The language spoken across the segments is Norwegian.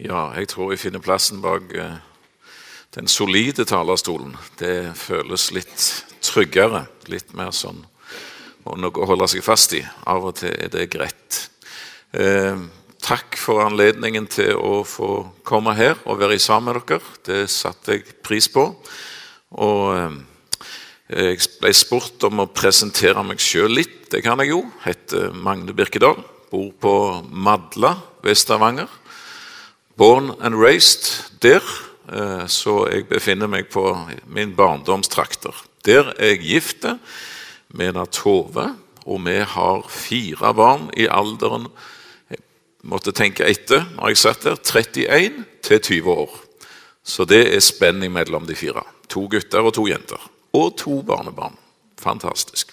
Ja, jeg tror jeg finner plassen bak eh, den solide talerstolen. Det føles litt tryggere, litt mer sånn og noe å holde seg fast i. Av og til er det greit. Eh, takk for anledningen til å få komme her og være sammen med dere. Det satte jeg pris på. Og eh, jeg ble spurt om å presentere meg sjøl litt. Det kan jeg jo. Heter Magne Birkedal. Bor på Madla ved Stavanger. Born and raised der, eh, så jeg befinner meg på min barndomstrakter. Der er jeg gift med Tove, og vi har fire barn i alderen jeg måtte tenke etter når jeg satt der 31 til 20 år. Så det er spenning mellom de fire. To gutter og to jenter. Og to barnebarn. Fantastisk.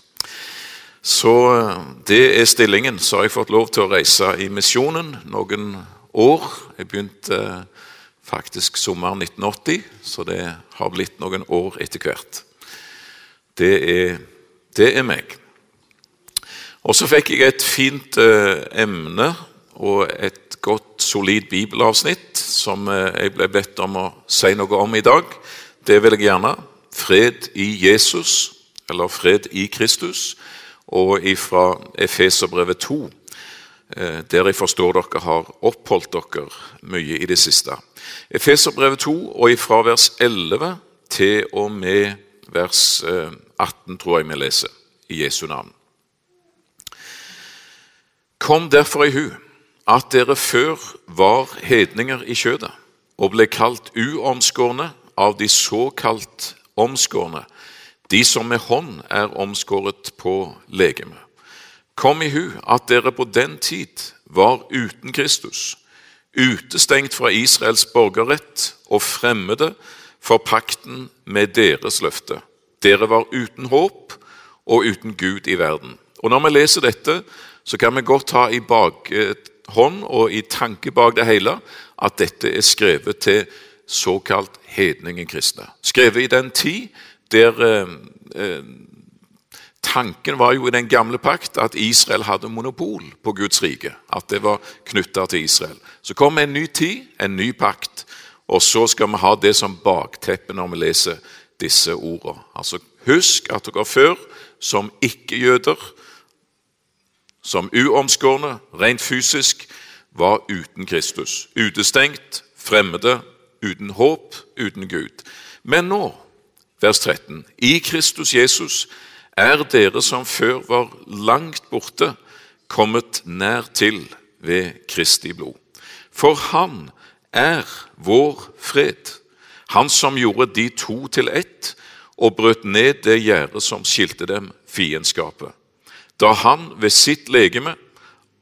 Så eh, det er stillingen. Så har jeg fått lov til å reise i misjonen noen år. Jeg begynte eh, faktisk sommeren 1980, så det har blitt noen år etter hvert. Det er, det er meg. Og så fikk jeg et fint eh, emne og et godt, solid bibelavsnitt som eh, jeg ble bedt om å si noe om i dag. Det vil jeg gjerne. Fred i Jesus, eller fred i Kristus, og ifra Efeserbrevet 2 Eh, der jeg forstår dere har oppholdt dere mye i det siste. Efeserbrevet 2, og fra vers 11 til og med vers 18, eh, tror jeg vi leser, i Jesu navn. Kom derfor i hu at dere før var hedninger i kjødet og ble kalt uomskårne av de såkalt omskårne, de som med hånd er omskåret på legemet. Kom i hu at dere på den tid var uten Kristus, utestengt fra Israels borgerrett og fremmede for pakten med deres løfte. Dere var uten håp og uten Gud i verden. Og Når vi leser dette, så kan vi godt ha i bakhånd og i tanke bak det hele at dette er skrevet til såkalt hedningen kristne. Skrevet i den tid der eh, eh Tanken var jo i den gamle pakt at Israel hadde monopol på Guds rike. At det var knytta til Israel. Så kom en ny tid, en ny pakt. Og så skal vi ha det som bakteppe når vi leser disse ordene. Altså, husk at dere før, som ikke-jøder, som uomskårne, rent fysisk, var uten Kristus. Utestengt, fremmede, uten håp, uten Gud. Men nå, vers 13, i Kristus Jesus er dere som før var langt borte, kommet nær til ved Kristi blod. For han er vår fred, han som gjorde de to til ett og brøt ned det gjerdet som skilte dem, fiendskapet. Da han ved sitt legeme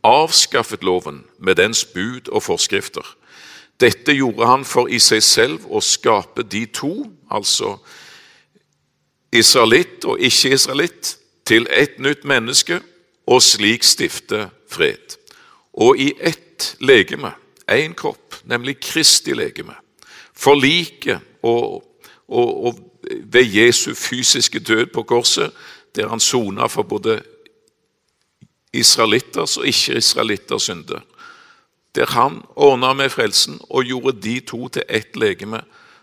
avskaffet loven med dens bud og forskrifter. Dette gjorde han for i seg selv å skape de to, altså israelitt og ikke-israelitt, til ett nytt menneske, og slik stifte fred. Og i ett legeme, én kropp, nemlig Kristi legeme, forlike og, og, og ved Jesu fysiske død på korset, der han sona for både israelitters og ikke-israelitters synder. Der han ordna med frelsen og gjorde de to til ett legeme,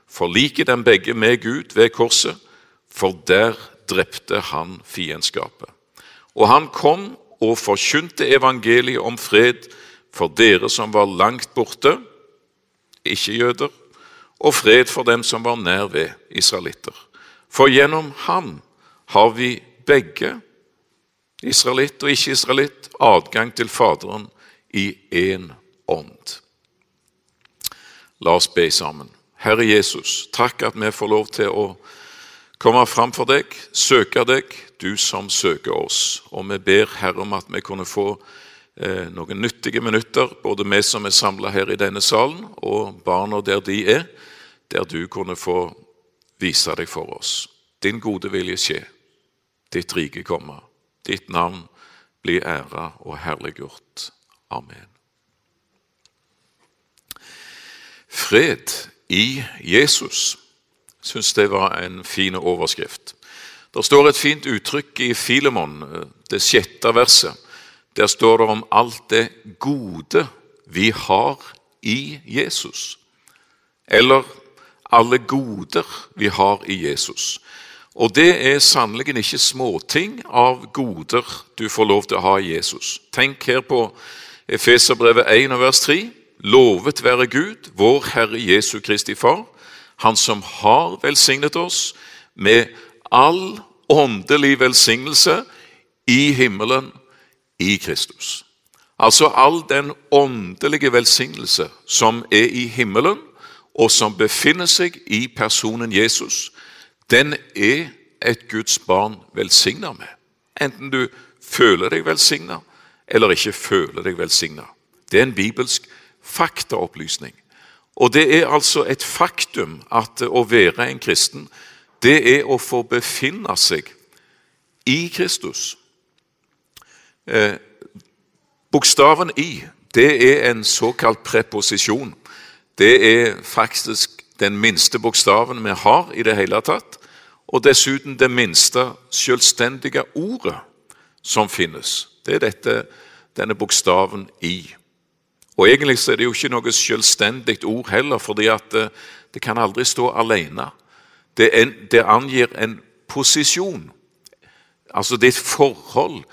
forlike dem begge med Gud ved korset, for der drepte han fiendskapet. Og han kom og forkynte evangeliet om fred for dere som var langt borte, ikke jøder, og fred for dem som var nær ved, israelitter. For gjennom ham har vi begge, israelitt og ikke-israelitt, adgang til Faderen i én ånd. La oss be sammen. Herre Jesus, takk at vi får lov til å komme fram for deg, søke deg, du som søker oss. Og vi ber Herre om at vi kunne få eh, noen nyttige minutter, både vi som er samla her i denne salen, og barna der de er, der du kunne få vise deg for oss. Din gode vilje skje, ditt rike komme, ditt navn bli æra og herliggjort. Amen. Fred i Jesus syns det var en fin overskrift. Det står et fint uttrykk i Filemon, det sjette verset. Der står det om alt det gode vi har i Jesus. Eller alle goder vi har i Jesus. Og det er sannelig ikke småting av goder du får lov til å ha i Jesus. Tenk her på Efeserbrevet 1 vers 3. Lovet være Gud, vår Herre Jesu Kristi Far, Han som har velsignet oss med all åndelig velsignelse i himmelen i Kristus. Altså all den åndelige velsignelse som er i himmelen, og som befinner seg i personen Jesus, den er et Guds barn velsigna med. Enten du føler deg velsigna eller ikke føler deg velsigna. Det er en bibelsk faktaopplysning. Og det er altså et faktum at å være en kristen, det er å få befinne seg i Kristus. Eh, bokstaven i, det er en såkalt preposisjon. Det er faktisk den minste bokstaven vi har i det hele tatt, og dessuten det minste selvstendige ordet som finnes. Det er dette, denne bokstaven i. Og Egentlig så er det jo ikke noe selvstendig ord heller, fordi at det, det kan aldri stå alene. Det, en, det, angir en posisjon. Altså et forhold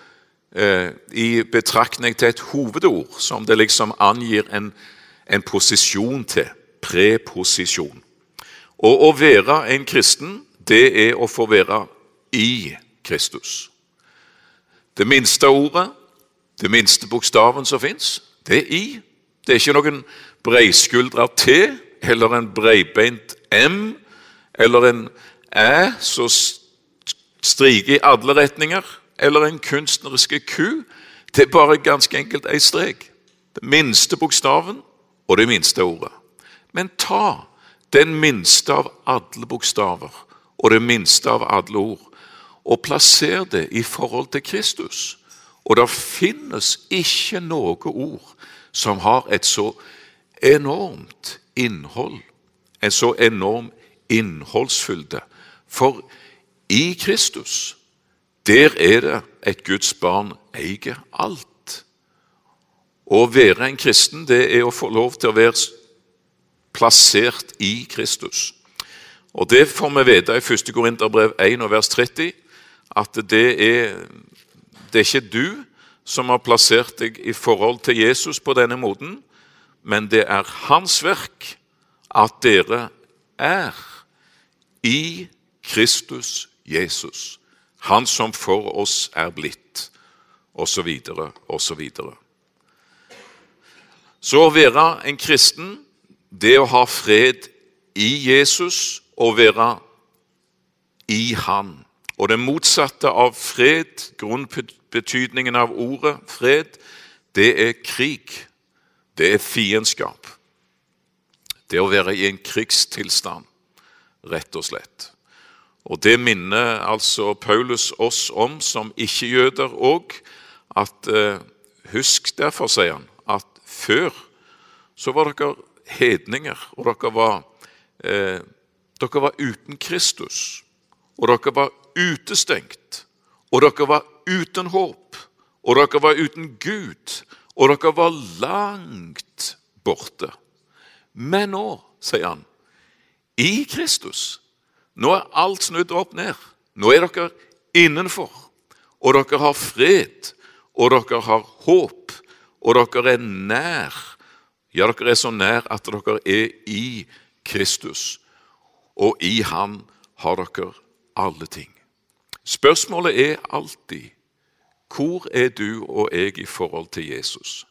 eh, i betraktning til et hovedord, som det liksom angir en, en posisjon til. Preposisjon. Og å være en kristen, det er å få være i Kristus. Det minste ordet, det minste bokstaven som fins, det er i. Det er ikke noen breiskuldra T eller en breibeint M eller en Æ som striker i alle retninger, eller en kunstneriske Q. Det er bare ganske enkelt ei strek. Den minste bokstaven og det minste ordet. Men ta den minste av alle bokstaver og det minste av alle ord, og plasser det i forhold til Kristus. Og det finnes ikke noe ord som har et så enormt innhold, en så enorm innholdsfylde. For i Kristus, der er det et Guds barn eier alt. Å være en kristen, det er å få lov til å være plassert i Kristus. Og Det får vi vite i 1. Korinterbrev 1 vers 30, at det er, det er ikke du som har plassert deg i forhold til Jesus på denne måten, men det er hans verk at dere er i Kristus Jesus, han som for oss er blitt, osv., osv. Så å være en kristen, det å ha fred i Jesus og være i Han. Og det motsatte av fred, grunnbetydningen av ordet fred, det er krig. Det er fiendskap. Det å være i en krigstilstand, rett og slett. Og det minner altså Paulus oss om som ikke-jøder òg, at eh, husk derfor, sier han, at før så var dere hedninger, og dere var, eh, dere var uten Kristus. Og dere var utestengt, og dere var uten håp, og dere var uten Gud, og dere var langt borte. Men nå, sier han, i Kristus Nå er alt snudd opp ned. Nå er dere innenfor, og dere har fred, og dere har håp, og dere er nær. Ja, dere er så nær at dere er i Kristus, og i Han har dere alle ting. Spørsmålet er alltid hvor er du og jeg i forhold til Jesus?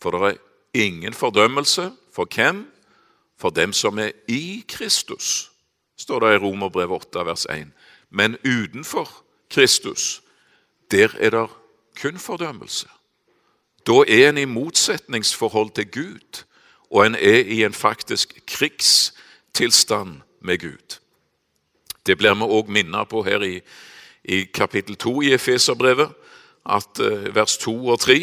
For det er ingen fordømmelse for hvem? For dem som er i Kristus, står det i Romerbrevet 8, vers 1. Men utenfor Kristus, der er det kun fordømmelse. Da er en i motsetningsforhold til Gud, og en er i en faktisk krigstilstand med Gud. Det blir vi òg minnet på her i, i kapittel 2 i Efeserbrevet, at eh, vers 2 og 3,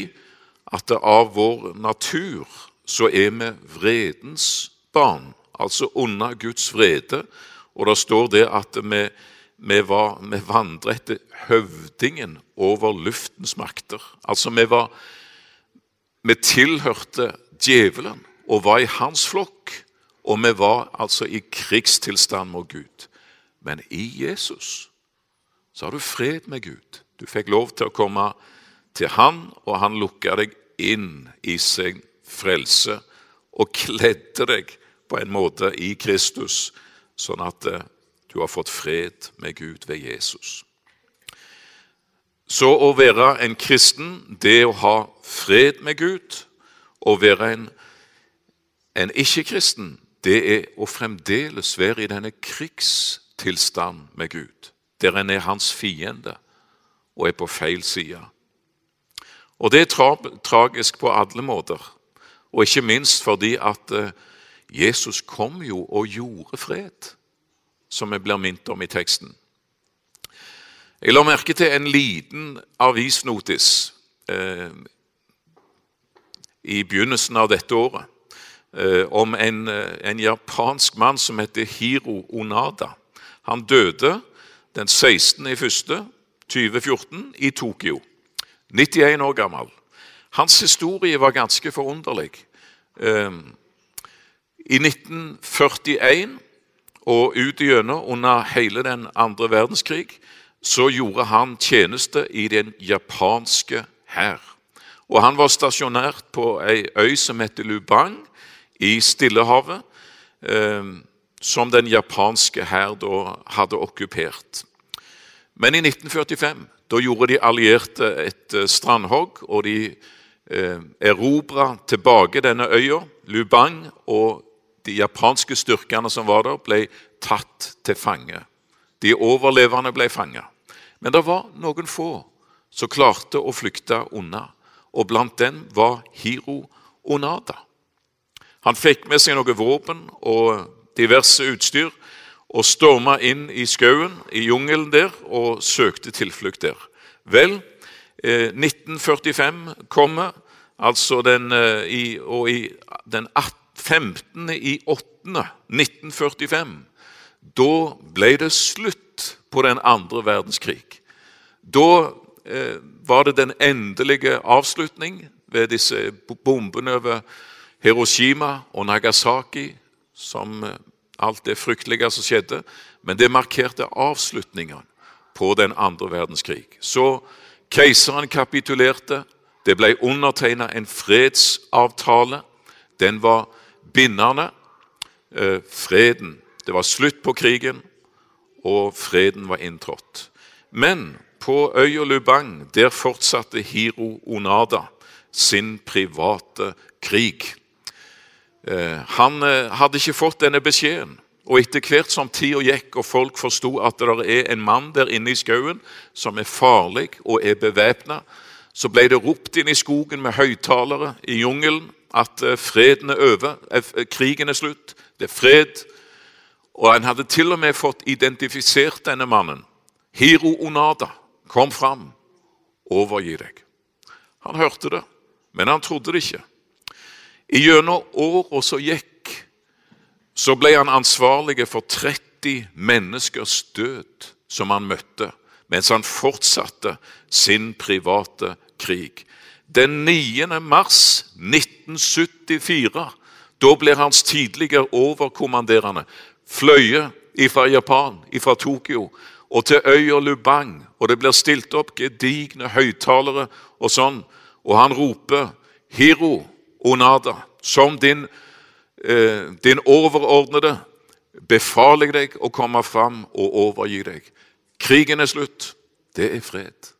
at av vår natur så er vi vredens barn, altså under Guds vrede. Og det står det at vi, vi, vi vandret etter høvdingen over luftens makter. Altså vi var Vi tilhørte djevelen. og var i hans flokk, og vi var altså i krigstilstand mot Gud. Men i Jesus så har du fred med Gud. Du fikk lov til å komme til Han, og Han lukka deg inn i sin frelse og kledde deg på en måte i Kristus, sånn at eh, du har fått fred med Gud ved Jesus. Så å være en kristen, det å ha fred med Gud, å være en, en ikke-kristen, det er å fremdeles være i denne krigstilstand med Gud, der en er hans fiende og er på feil side. Og det er tra tragisk på alle måter, og ikke minst fordi at eh, Jesus kom jo og gjorde fred, som vi blir minnet om i teksten. Jeg la merke til en liten avisnotis eh, i begynnelsen av dette året eh, om en, eh, en, japansk mann som heter Hiro Onada. Han døde den 16. i første 2014 i Tokyo. 91 år gammel. Hans historie var ganske forunderlig. Eh, I 1941 og ut igjennom under hele den andre verdenskrig så gjorde han tjeneste i den japanske hær. Han var stasjonert på ei øy som heter Lubang i Stillehavet, eh, som den japanske hær da hadde okkupert. Men i 1945 da gjorde de allierte et eh, strandhogg, og de eh, erobra tilbake denne øya, Lubang, og de japanske styrkene som var der, ble tatt til fange. De overlevende ble fanga. Men det var noen få som klarte å flykte unna, og blant dem var Hiro Onada. Han fikk med seg noe våpen og diverse utstyr og storma inn i skauen, i jungelen der, og søkte tilflukt der. Vel, eh, 1945 kommer, altså den, eh, i, og i den 15. i 8. 1945 da ble det slutt på den andre verdenskrig. Da eh, var det den endelige avslutning ved disse bombene over Hiroshima og Nagasaki, som eh, alt det fryktelige som skjedde. Men det markerte avslutningen på den andre verdenskrig. Så keiseren kapitulerte. Det ble undertegna en fredsavtale. Den var bindende. Eh, freden det var slutt på krigen, og freden var inntrådt. Men på øya Lubang der fortsatte Hiro Onada sin private krig. Eh, han eh, hadde ikke fått denne beskjeden. Og etter hvert som tida gikk og folk forsto at det er en mann der inne i skauen som er farlig og er bevæpna, så ble det ropt inn i skogen med høyttalere i jungelen at eh, freden er over, krigen er slutt, det er fred, og han hadde til og med fått identifisert denne mannen. Hiro Onada, kom fram, overgi deg. Han hørte det, men han trodde det ikke. I Gjennom åra som gikk, så ble han ansvarlig for 30 menneskers død som han møtte, mens han fortsatte sin private krig. Den 9. mars 1974 da blir hans tidligere overkommanderende fløye fra Japan, fra Tokyo, og til øya Lubang. Og det blir stilt opp gedigne høyttalere og sånn. Og han roper 'Hiro Onada', som din, eh, din overordnede befaler jeg deg å komme fram og overgi deg. Krigen er slutt. Det er fred.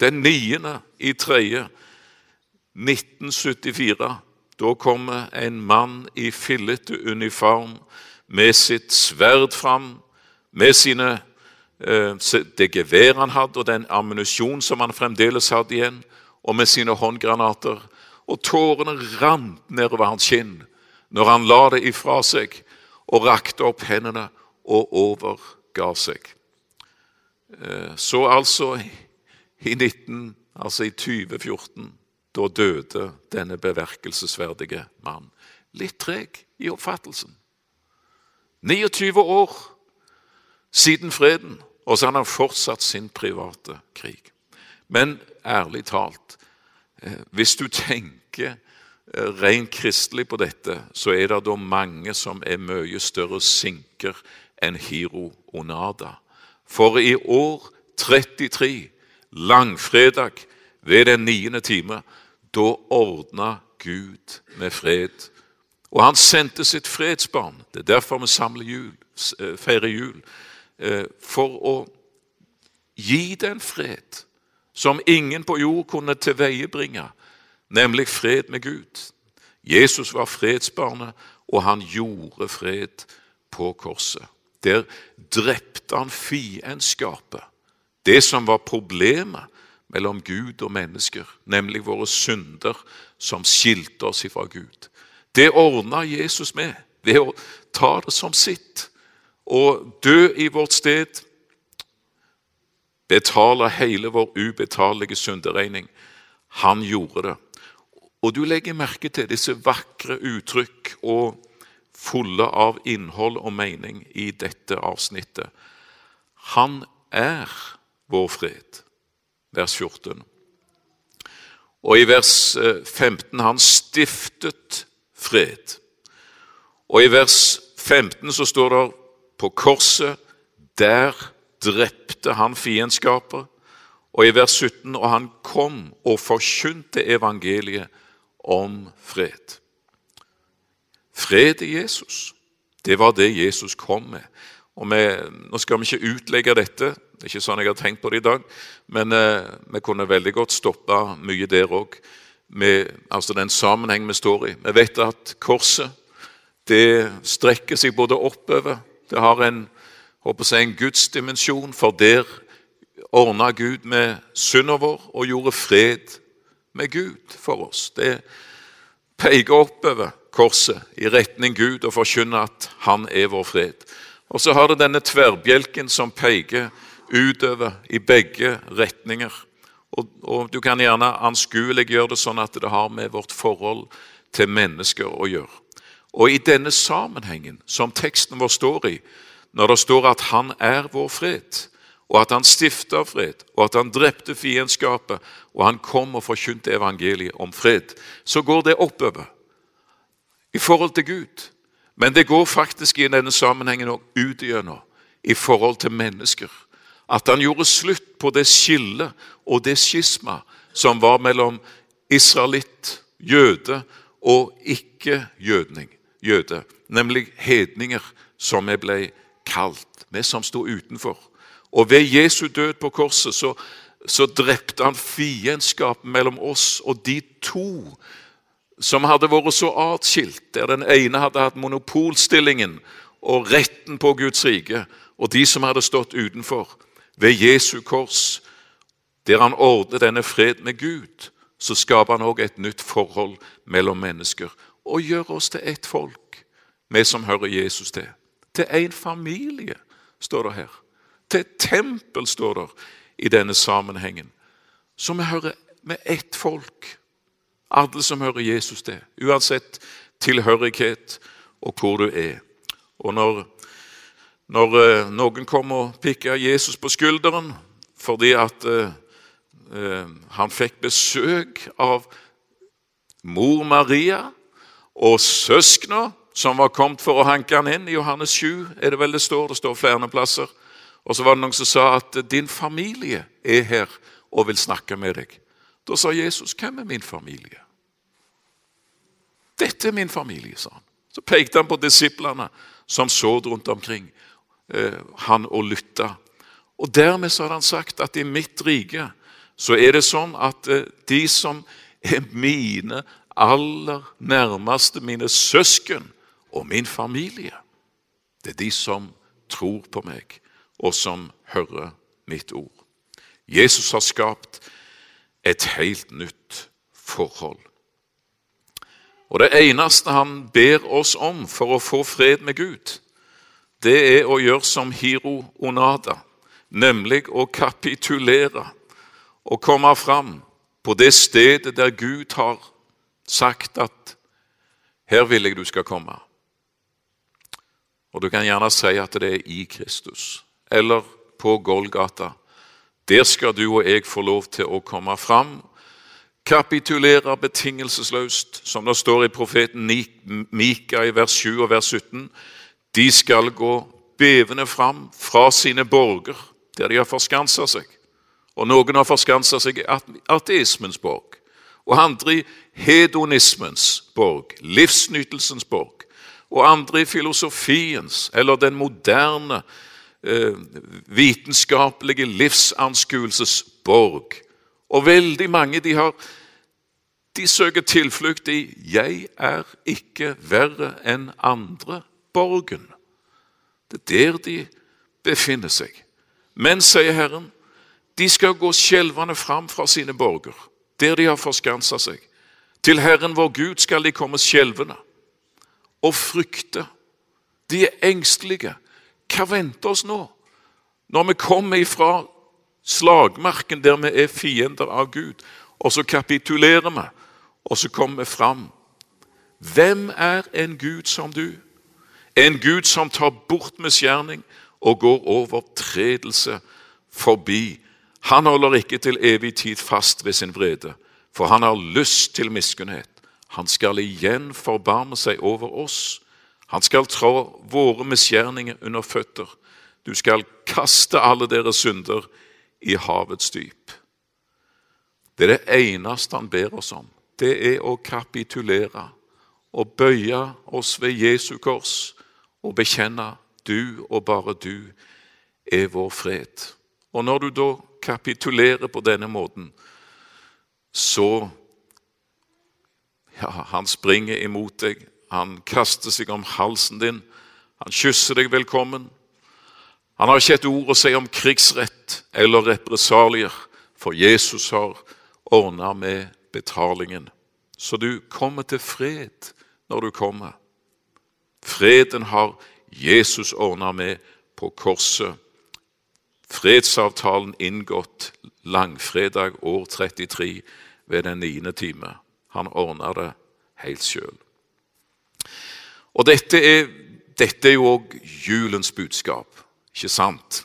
Den 9. i 3. 1974. Da kommer en mann i fillete uniform med sitt sverd fram, med sine, eh, det geværet han hadde, og den ammunisjon som han fremdeles hadde igjen, og med sine håndgranater. Og tårene rant nedover hans kinn når han la det ifra seg og rakte opp hendene og overga seg. Eh, så altså i 19, altså i 2014, da døde denne beverkelsesverdige mann. Litt treg i oppfattelsen. 29 år siden freden, og så har han fortsatt sin private krig. Men ærlig talt, hvis du tenker eh, rent kristelig på dette, så er det da mange som er mye større sinker enn Hiro Onada. For i år 33, langfredag ved den niende time, da ordna Gud med fred. Og han sendte sitt fredsbarn. Det er derfor vi samler jul, eh, feirer jul. Eh, for å gi den fred som ingen på jord kunne tilveiebringe, nemlig fred med Gud. Jesus var fredsbarnet, og han gjorde fred på korset. Der drepte han fiendskapet, det som var problemet mellom Gud og mennesker, nemlig våre synder som skilte oss ifra Gud. Det ordna Jesus med ved å ta det som sitt og dø i vårt sted betale hele vår ubetalelige synderegning. Han gjorde det. Og du legger merke til disse vakre uttrykk og fulle av innhold og mening i dette avsnittet. Han er vår fred. Vers 14. Og i vers 15 han stiftet fred. Og i vers 15 så står det på korset der drepte han fiendskaper. Og i vers 17 og han kom og forkynte evangeliet om fred. Fred i Jesus, det var det Jesus kom med. Og vi, Nå skal vi ikke utlegge dette, det er ikke sånn jeg har tenkt på det i dag, men eh, vi kunne veldig godt stoppe mye der òg. Altså den sammenheng vi står i. Vi vet at korset det strekker seg både oppover Det har en håper jeg, en gudsdimensjon, for der ordna Gud med synda vår og gjorde fred med Gud for oss. Det peker oppover korset i retning Gud og forkynner at Han er vår fred. Og så har det denne tverrbjelken som peker utover i begge retninger. Og, og Du kan gjerne anskueliggjøre det sånn at det har med vårt forhold til mennesker å gjøre. Og i denne sammenhengen som teksten vår står i, når det står at han er vår fred, og at han stifta fred, og at han drepte fiendskapet, og han kom og forkynte evangeliet om fred, så går det oppover i forhold til Gud. Men det går faktisk i denne sammenhengen òg ut igjennom i forhold til mennesker. At han gjorde slutt på det skillet og det skisma som var mellom israelitt, jøde og ikke-jødning, jøde, nemlig hedninger, som vi ble kalt, vi som sto utenfor. Og ved Jesu død på korset så, så drepte han fiendskapen mellom oss og de to som hadde vært så atskilt, der den ene hadde hatt monopolstillingen og retten på Guds rike, og de som hadde stått utenfor. Ved Jesu kors, der han ordner denne fred med Gud, så skaper han òg et nytt forhold mellom mennesker og gjør oss til ett folk, vi som hører Jesus til. Til en familie, står det her. Til et tempel, står det i denne sammenhengen. Så vi hører med ett folk. Alle som hører Jesus til, uansett tilhørighet og hvor du er. Og når, når uh, noen kommer og pikker Jesus på skulderen fordi at uh, han fikk besøk av mor Maria og søskna som var kommet for å hanke han inn. I Johannes 7 er det vel det står. Det står flere plasser. Og så var det noen som sa at din familie er her og vil snakke med deg. Da sa Jesus, 'Hvem er min familie?' 'Dette er min familie', sa han. Så pekte han på disiplene som så rundt omkring eh, han og lytta. Og dermed så hadde han sagt at i mitt rike så er det sånn at eh, de som er mine aller nærmeste, mine søsken, og min familie. Det er de som tror på meg, og som hører mitt ord. Jesus har skapt et helt nytt forhold. Og Det eneste han ber oss om for å få fred med Gud, det er å gjøre som Hiro Onada, nemlig å kapitulere og komme fram på det stedet der Gud har sagt at her vil jeg du skal komme. Og du kan gjerne si at det er i Kristus, eller på Golgata. Der skal du og jeg få lov til å komme fram, kapitulere betingelsesløst, som det står i profeten Mika i vers 7 og vers 17. De skal gå bevende fram fra sine borger, der de har forskansa seg. Og noen har forskansa seg i ateismens borg, og andre i hedonismens borg, livsnytelsens borg, og andre i filosofiens eller den moderne eh, vitenskapelige livsanskuelses borg. Og veldig mange de har de søker tilflukt i 'jeg er ikke verre enn andre'-borgen. Det er der de befinner seg. Men, sier Herren, de skal gå skjelvende fram fra sine borger, der de har forskansa seg. Til Herren vår Gud skal de komme skjelvende og frykte. De er engstelige. Hva venter oss nå? Når vi kommer ifra slagmarken der vi er fiender av Gud, og så kapitulerer vi, og så kommer vi fram. Hvem er en Gud som du? En Gud som tar bort misgjerning og går overtredelse forbi. Han holder ikke til evig tid fast ved sin vrede, for han har lyst til miskunnhet. Han skal igjen forbarme seg over oss. Han skal trå våre misgjerninger under føtter. Du skal kaste alle deres synder i havets dyp. Det er det eneste han ber oss om. Det er å kapitulere og bøye oss ved Jesu kors og bekjenne du og bare du er vår fred. Og når du da kapitulerer på denne måten, så ja, Han springer imot deg, han kaster seg om halsen din, han kysser deg velkommen. Han har ikke et ord å si om krigsrett eller represalier, for Jesus har ordna med betalingen. Så du kommer til fred når du kommer. Freden har Jesus ordna med på korset. Fredsavtalen inngått langfredag år 33 ved den niende time. Han ordna det helt sjøl. Og dette er, dette er jo òg julens budskap, ikke sant?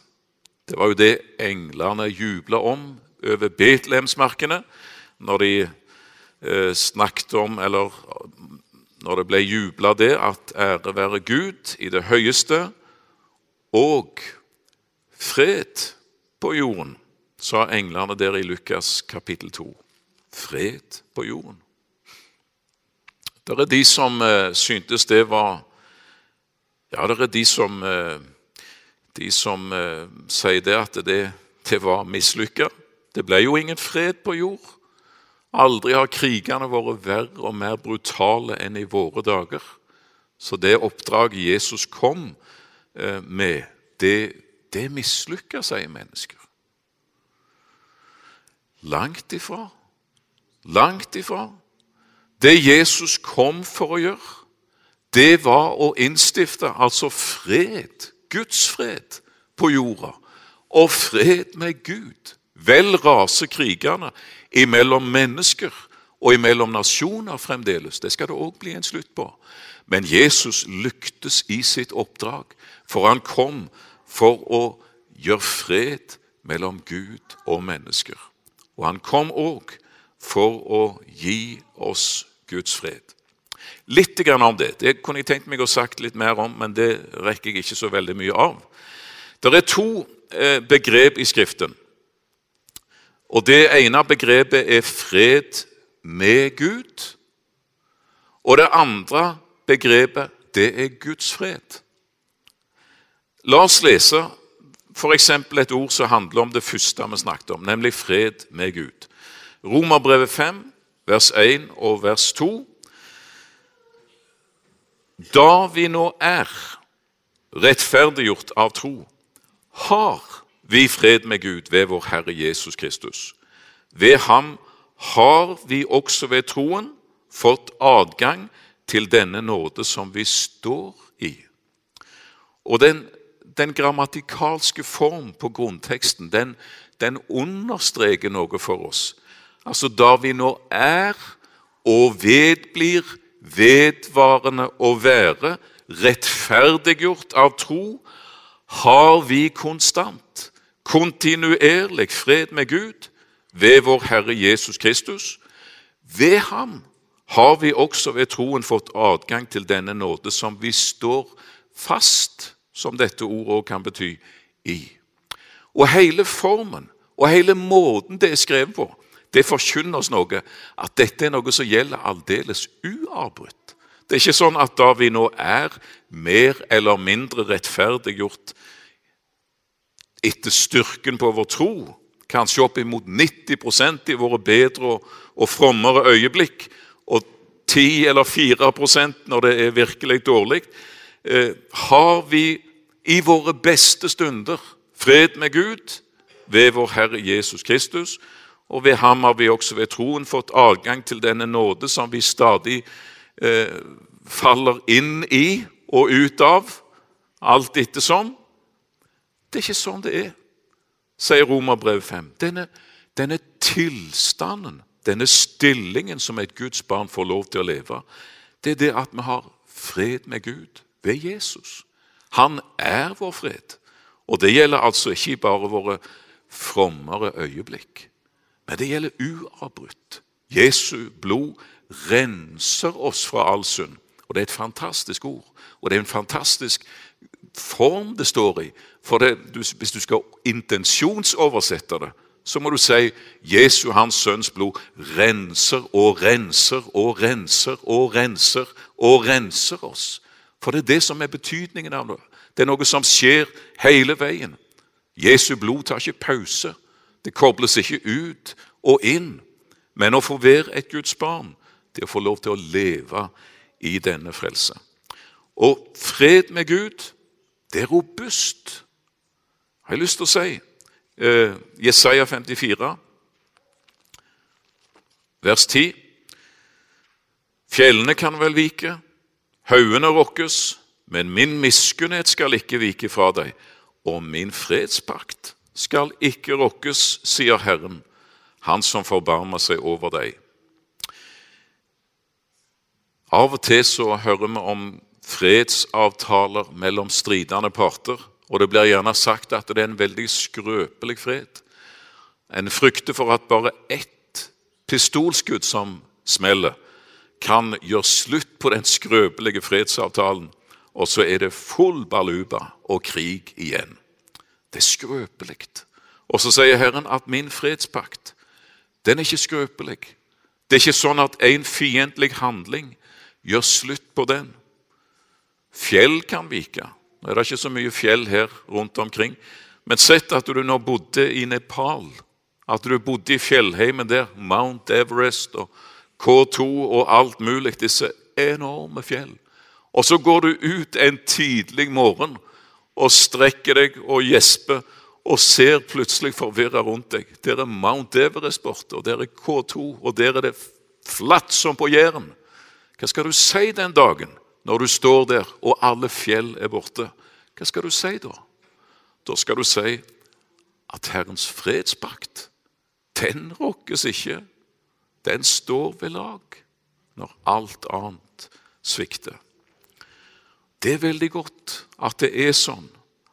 Det var jo det englene jubla om over Betlehemsmarkene når de eh, snakket om, eller når det ble jubla det, at ære være Gud i det høyeste og fred på jorden, sa englene der i Lukas kapittel 2. Fred på jorden. Det er de som eh, syntes det var Ja, det er de som, eh, de som eh, sier det at det, det var mislykka. Det ble jo ingen fred på jord. Aldri har krigene vært verre og mer brutale enn i våre dager. Så det oppdraget Jesus kom med, det, det mislykka, sier mennesker. Langt ifra. Langt ifra. Det Jesus kom for å gjøre, det var å innstifte altså fred, Guds fred, på jorda. Og fred med Gud. Vel raser krigene imellom mennesker og imellom nasjoner fremdeles. Det skal det òg bli en slutt på. Men Jesus lyktes i sitt oppdrag, for han kom for å gjøre fred mellom Gud og mennesker. Og han kom òg for å gi oss Guds fred. Litt om det. Det kunne jeg tenkt meg å sagt litt mer om, men det rekker jeg ikke så veldig mye av. Det er to eh, begrep i Skriften. Og Det ene begrepet er fred med Gud. Og det andre begrepet, det er Guds fred. La oss lese f.eks. et ord som handler om det første vi snakket om, nemlig fred med Gud. Romerbrevet 5, vers 1 og vers 2. Da vi nå er rettferdiggjort av tro, har vi fred med Gud ved vår Herre Jesus Kristus. Ved ham har vi også ved troen fått adgang til denne nåde som vi står i. Og den, den grammatikalske form på grunnteksten den, den understreker noe for oss. Altså da vi nå er og vedblir vedvarende å være, rettferdiggjort av tro, har vi konstant, kontinuerlig fred med Gud ved vår Herre Jesus Kristus. Ved ham har vi også ved troen fått adgang til denne nåde som vi står fast, som dette ordet kan bety, i. Og hele formen og hele måten det er skrevet på, det forkynner oss noe, at dette er noe som gjelder aldeles uavbrutt. Det er ikke sånn at da vi nå er mer eller mindre rettferdiggjort etter styrken på vår tro, kanskje opp imot 90% i våre bedre og frommere øyeblikk, og 10 eller 4% når det er virkelig dårlig, eh, har vi i våre beste stunder fred med Gud ved vår Herre Jesus Kristus. Og ved ham har vi også ved troen fått adgang til denne nåde som vi stadig eh, faller inn i og ut av, alt ettersom. Det er ikke sånn det er, sier Romerbrev 5. Denne, denne tilstanden denne stillingen som et Guds barn får lov til å leve, det er det at vi har fred med Gud ved Jesus. Han er vår fred. Og det gjelder altså ikke bare våre frommere øyeblikk, men det gjelder uavbrutt. Jesu blod renser oss fra all synd. Og det er et fantastisk ord. Og det er en fantastisk form det står i. For det, hvis du skal intensjonsoversette det, så må du si Jesu, hans sønns blod, renser og renser og renser og renser og renser oss. For det er det som er betydningen av det. Det er noe som skjer hele veien. Jesu blod tar ikke pause. Det kobles ikke ut og inn. Men å få være et Guds barn, det å få lov til å leve i denne frelse. Og fred med Gud, det er robust, har jeg lyst til å si. Eh, Jesaja 54, vers 10. Fjellene kan vel vike, haugene rokkes, men min miskunnhet skal ikke vike fra deg, og min fredspakt skal ikke rokkes, sier Herren, Han som forbarmer seg over deg. Av og til så hører vi om fredsavtaler mellom stridende parter. Og det blir gjerne sagt at det er en veldig skrøpelig fred. En frykter for at bare ett pistolskudd som smeller, kan gjøre slutt på den skrøpelige fredsavtalen, og så er det full baluba og krig igjen. Det er skrøpelig. Og så sier Herren at min fredspakt, den er ikke skrøpelig. Det er ikke sånn at en fiendtlig handling gjør slutt på den. Fjell kan vike. Nå er det ikke så mye fjell her rundt omkring. Men sett at du nå bodde i Nepal, at du bodde i fjellheimen der, Mount Everest og K2 og alt mulig, disse enorme fjell. Og så går du ut en tidlig morgen og strekker deg og gjesper og ser plutselig forvirra rundt deg. Der er Mount Everest borte, og der er K2, og der er det flatt som på Jæren. Hva skal du si den dagen når du står der og alle fjell er borte, hva skal du si da? Da skal du si at Herrens fredspakt, den rokkes ikke. Den står ved lag når alt annet svikter. Det er veldig godt at det er sånn,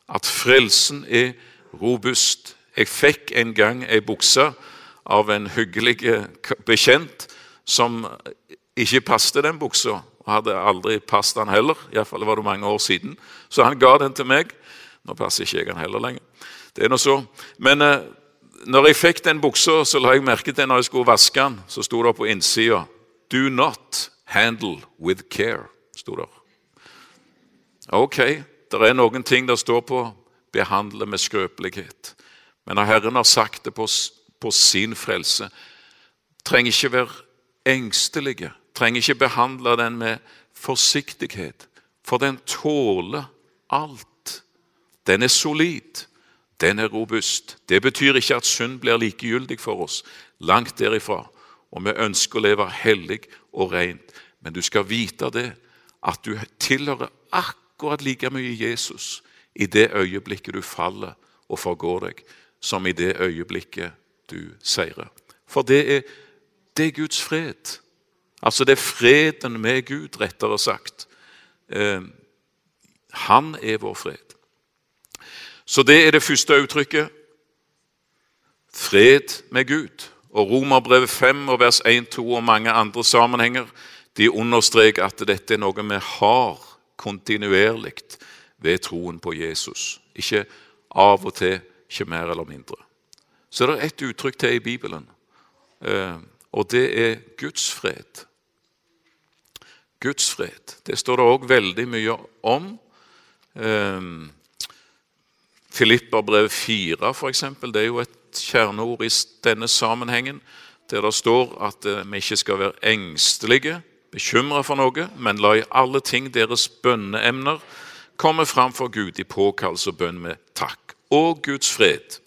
at frelsen er robust. Jeg fikk en gang ei bukse av en hyggelig bekjent som ikke passet den buksa og hadde aldri passet den heller. Iallfall var det mange år siden. Så han ga den til meg. Nå passer ikke jeg den heller lenger. Det er noe så. Men eh, når jeg fikk den buksa, så la jeg merke til når jeg skulle vaske den, så sto det på innsida 'Do not handle with care'. Stod der. Ok, det er noen ting der står på 'behandle med skrøpelighet'. Men når Herren har sagt det på, på sin frelse, trenger ikke være engstelige trenger ikke behandle den med forsiktighet, for den tåler alt. Den er solid, den er robust. Det betyr ikke at synd blir likegyldig for oss. Langt derifra. Og vi ønsker å leve hellig og rent. Men du skal vite det, at du tilhører akkurat like mye Jesus i det øyeblikket du faller og forgår deg, som i det øyeblikket du seirer. For det er, det er Guds fred. Altså det er freden med Gud, rettere sagt. Eh, han er vår fred. Så det er det første uttrykket. Fred med Gud. Og Romerbrevet 5 og vers 1-2 og mange andre sammenhenger de understreker at dette er noe vi har kontinuerlig ved troen på Jesus. Ikke av og til, ikke mer eller mindre. Så det er det ett uttrykk til i Bibelen, eh, og det er Guds fred. Guds fred. Det står det òg veldig mye om. Eh, Filipperbrevet 4, f.eks., det er jo et kjerneord i denne sammenhengen, der det står at eh, vi ikke skal være engstelige, bekymra for noe, men la i alle ting deres bønneemner komme fram for Gud i påkallelse og bønn med takk. Og Guds fred,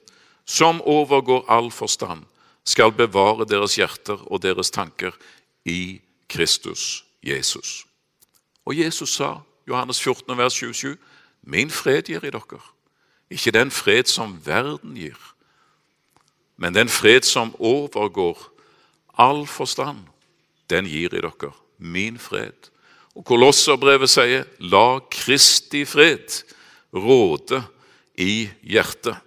som overgår all forstand, skal bevare deres hjerter og deres tanker i Kristus Jesus. Og Jesus sa, Johannes 14, vers 27, Min fred gir i dere, ikke den fred som verden gir. Men den fred som overgår all forstand, den gir i dere min fred. Og Kolosserbrevet sier, la Kristi fred råde i hjertet.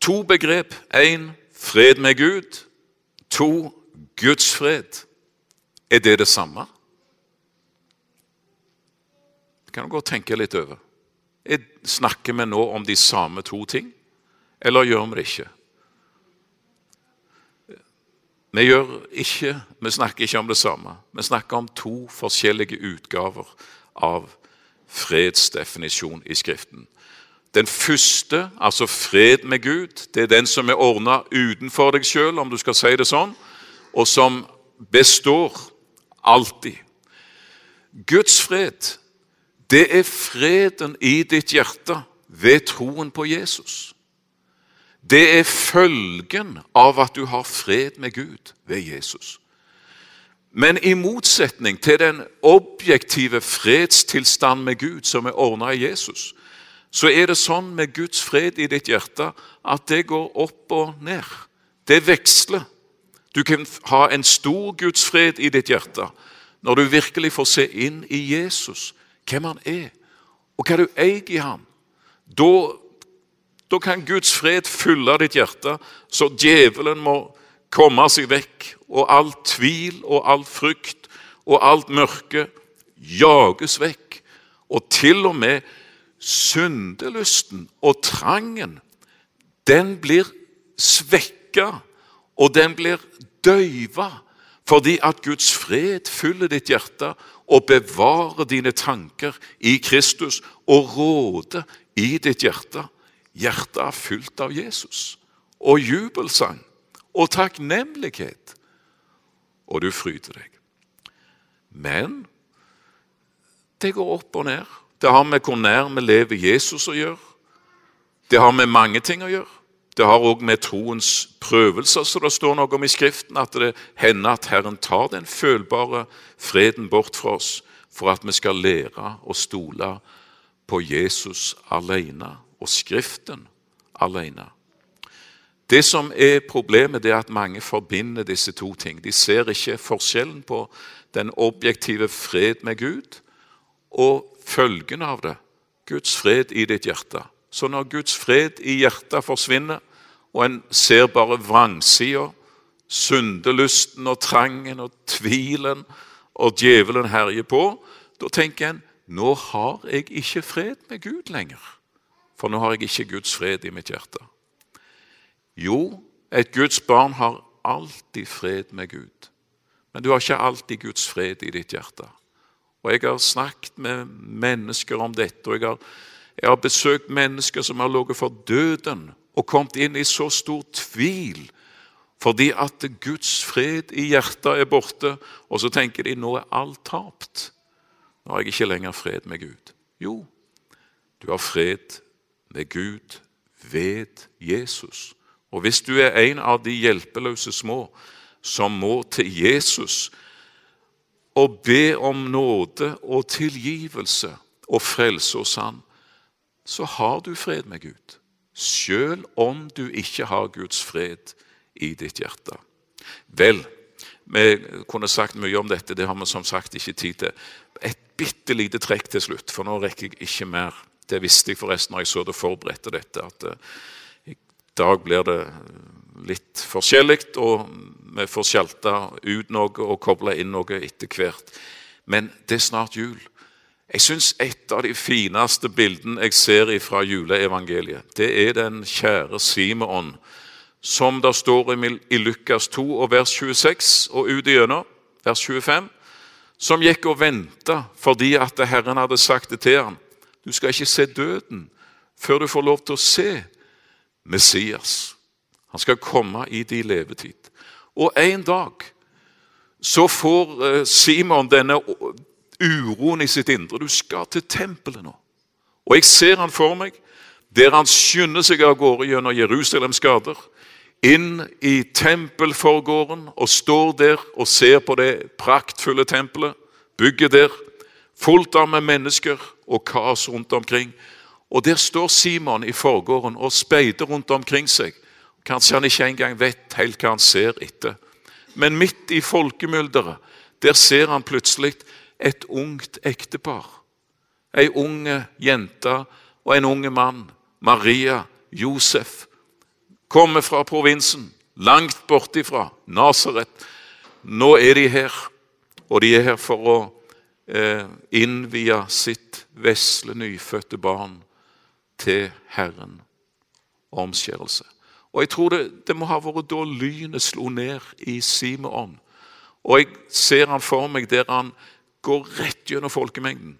To begrep. Én fred med Gud. To Guds fred. Er det det samme? Det kan du godt tenke litt over. Snakker vi nå om de samme to ting, eller gjør vi det ikke? Vi, ikke, vi snakker ikke om det samme. Vi snakker om to forskjellige utgaver av fredsdefinisjon i Skriften. Den første, altså fred med Gud, det er den som er ordna utenfor deg sjøl, om du skal si det sånn, og som består alltid. Guds fred, det er freden i ditt hjerte ved troen på Jesus. Det er følgen av at du har fred med Gud ved Jesus. Men i motsetning til den objektive fredstilstand med Gud som er ordna i Jesus, så er det sånn med Guds fred i ditt hjerte at det går opp og ned. Det veksler. Du kan ha en stor Guds fred i ditt hjerte når du virkelig får se inn i Jesus, hvem han er, og hva du eier i ham. Da da kan Guds fred fylle ditt hjerte, så djevelen må komme seg vekk, og all tvil og all frykt og alt mørke jages vekk. Og til og med syndelysten og trangen, den blir svekka, og den blir døyva, fordi at Guds fred fyller ditt hjerte og bevarer dine tanker i Kristus og råder i ditt hjerte. Hjertet er fylt av Jesus og jubelsang og takknemlighet, og du fryder deg. Men det går opp og ned. Det har med hvor nær vi lever Jesus å gjøre. Det har med mange ting å gjøre. Det har òg med troens prøvelser, så det står noe om i Skriften at det hender at Herren tar den følbare freden bort fra oss for at vi skal lære å stole på Jesus alene og Skriften alene. Det som er Problemet det er at mange forbinder disse to ting. De ser ikke forskjellen på den objektive fred med Gud og følgen av det Guds fred i ditt hjerte. Så når Guds fred i hjertet forsvinner, og en ser bare vrangsida, syndelysten og trangen og tvilen, og djevelen herjer på, da tenker en nå har jeg ikke fred med Gud lenger for nå har jeg ikke Guds fred i mitt hjerte. Jo, et Guds barn har alltid fred med Gud, men du har ikke alltid Guds fred i ditt hjerte. Og Jeg har snakket med mennesker om dette, og jeg har, jeg har besøkt mennesker som har ligget for døden og kommet inn i så stor tvil fordi at Guds fred i hjertet er borte, og så tenker de nå er alt tapt. Nå har jeg ikke lenger fred med Gud. Jo, du har fred med Gud ved Jesus. Og hvis du er en av de hjelpeløse små som må til Jesus og be om nåde og tilgivelse og frelse hos Han, så har du fred med Gud, selv om du ikke har Guds fred i ditt hjerte. Vel, vi kunne sagt mye om dette, det har vi som sagt ikke tid til. Et bitte lite trekk til slutt, for nå rekker jeg ikke mer. Det visste jeg forresten når jeg så det forberedte dette. at i Jeg dag blir det litt forskjellig, og vi får skjelta ut noe og koble inn noe etter hvert. Men det er snart jul. Jeg syns et av de fineste bildene jeg ser fra juleevangeliet, det er den kjære Simeon, som det står i Lukas 2 og vers 26 og ut igjennom vers 25, som gikk og venta fordi at Herren hadde sagt det til ham. Du skal ikke se døden før du får lov til å se Messias. Han skal komme i din levetid. Og en dag så får eh, Simon denne uroen i sitt indre. Du skal til tempelet nå. Og jeg ser han for meg der han skynder seg av gårde gjennom Jerusalems gater, inn i tempelforgården og står der og ser på det praktfulle tempelet, bygget der, fullt av med mennesker og kaos rundt omkring. Og der står Simon i forgården og speider rundt omkring seg. Kanskje han ikke engang vet helt hva han ser etter. Men midt i folkemylderet, der ser han plutselig et ungt ektepar. Ei unge jente og en unge mann. Maria, Josef. Kommer fra provinsen, langt bortifra, Nasaret. Nå er de her, og de er her for å eh, innvie sitt vesle, nyfødte barn til Herren. Omskjærelse. Og jeg tror det, det må ha vært da lynet slo ned i Simeon. Og jeg ser han for meg der han går rett gjennom folkemengden.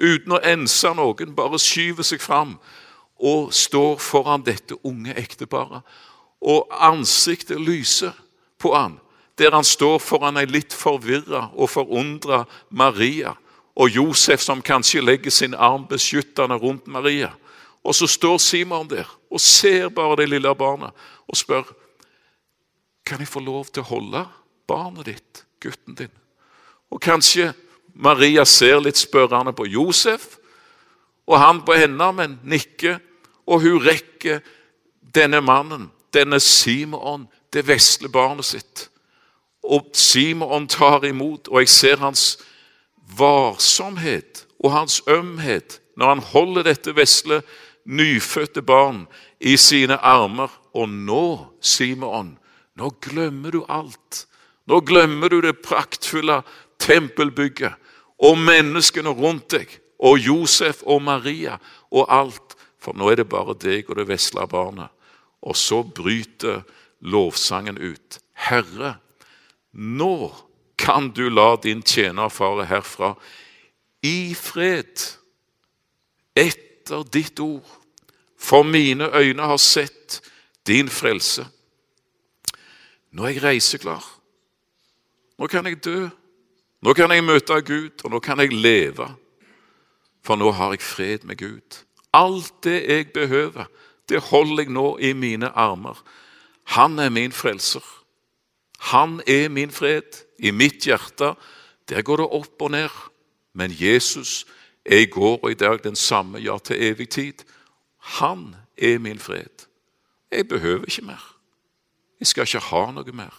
Uten å ense noen, bare skyver seg fram og står foran dette unge ekteparet. Og ansiktet lyser på han, der han står foran ei litt forvirra og forundra Maria og Josef, som kanskje legger sin arm beskyttende rundt Maria. Og så står Simon der og ser bare det lille barnet og spør kan jeg få lov til å holde barnet ditt, gutten din. Og kanskje Maria ser litt spørrende på Josef, og han på henne, men nikker. Og hun rekker denne mannen, denne Simon, det vesle barnet sitt. Og Simon tar imot, og jeg ser hans varsomhet og hans ømhet når han holder dette vesle, nyfødte barn i sine armer. Og nå, Simon, nå glemmer du alt. Nå glemmer du det praktfulle tempelbygget og menneskene rundt deg og Josef og Maria og alt. For nå er det bare deg og det vesle barnet. Og så bryter lovsangen ut. Herre, nå kan du la din tjener fare herfra i fred etter ditt ord. For mine øyne har sett din frelse. Nå er jeg reiseklar. Nå kan jeg dø. Nå kan jeg møte Gud, og nå kan jeg leve. For nå har jeg fred med Gud. Alt det jeg behøver, det holder jeg nå i mine armer. Han er min frelser. Han er min fred. I mitt hjerte, der går det opp og ned. Men Jesus er i går og i dag den samme, ja, til evig tid. Han er min fred. Jeg behøver ikke mer. Jeg skal ikke ha noe mer.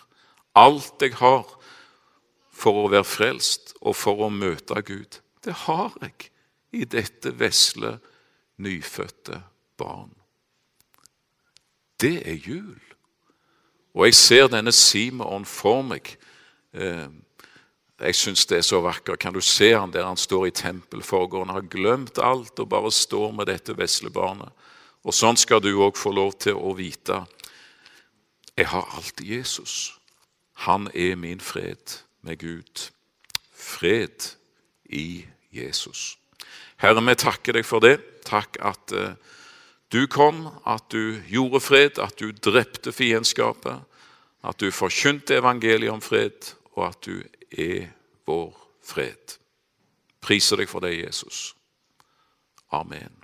Alt jeg har for å være frelst og for å møte Gud, det har jeg i dette vesle, nyfødte barn. Det er jul. Og jeg ser denne Simon for meg. Eh, jeg syns det er så vakker. Kan du se han der han står i tempelforgården, har glemt alt og bare står med dette vesle barnet. Og sånn skal du òg få lov til å vite jeg har alltid Jesus. Han er min fred med Gud. Fred i Jesus. Herre, vi takker deg for det. Takk at uh, du kom, at du gjorde fred, at du drepte fiendskapet, at du forkynte evangeliet om fred, og at du er vår fred. Priser deg for det, Jesus. Amen.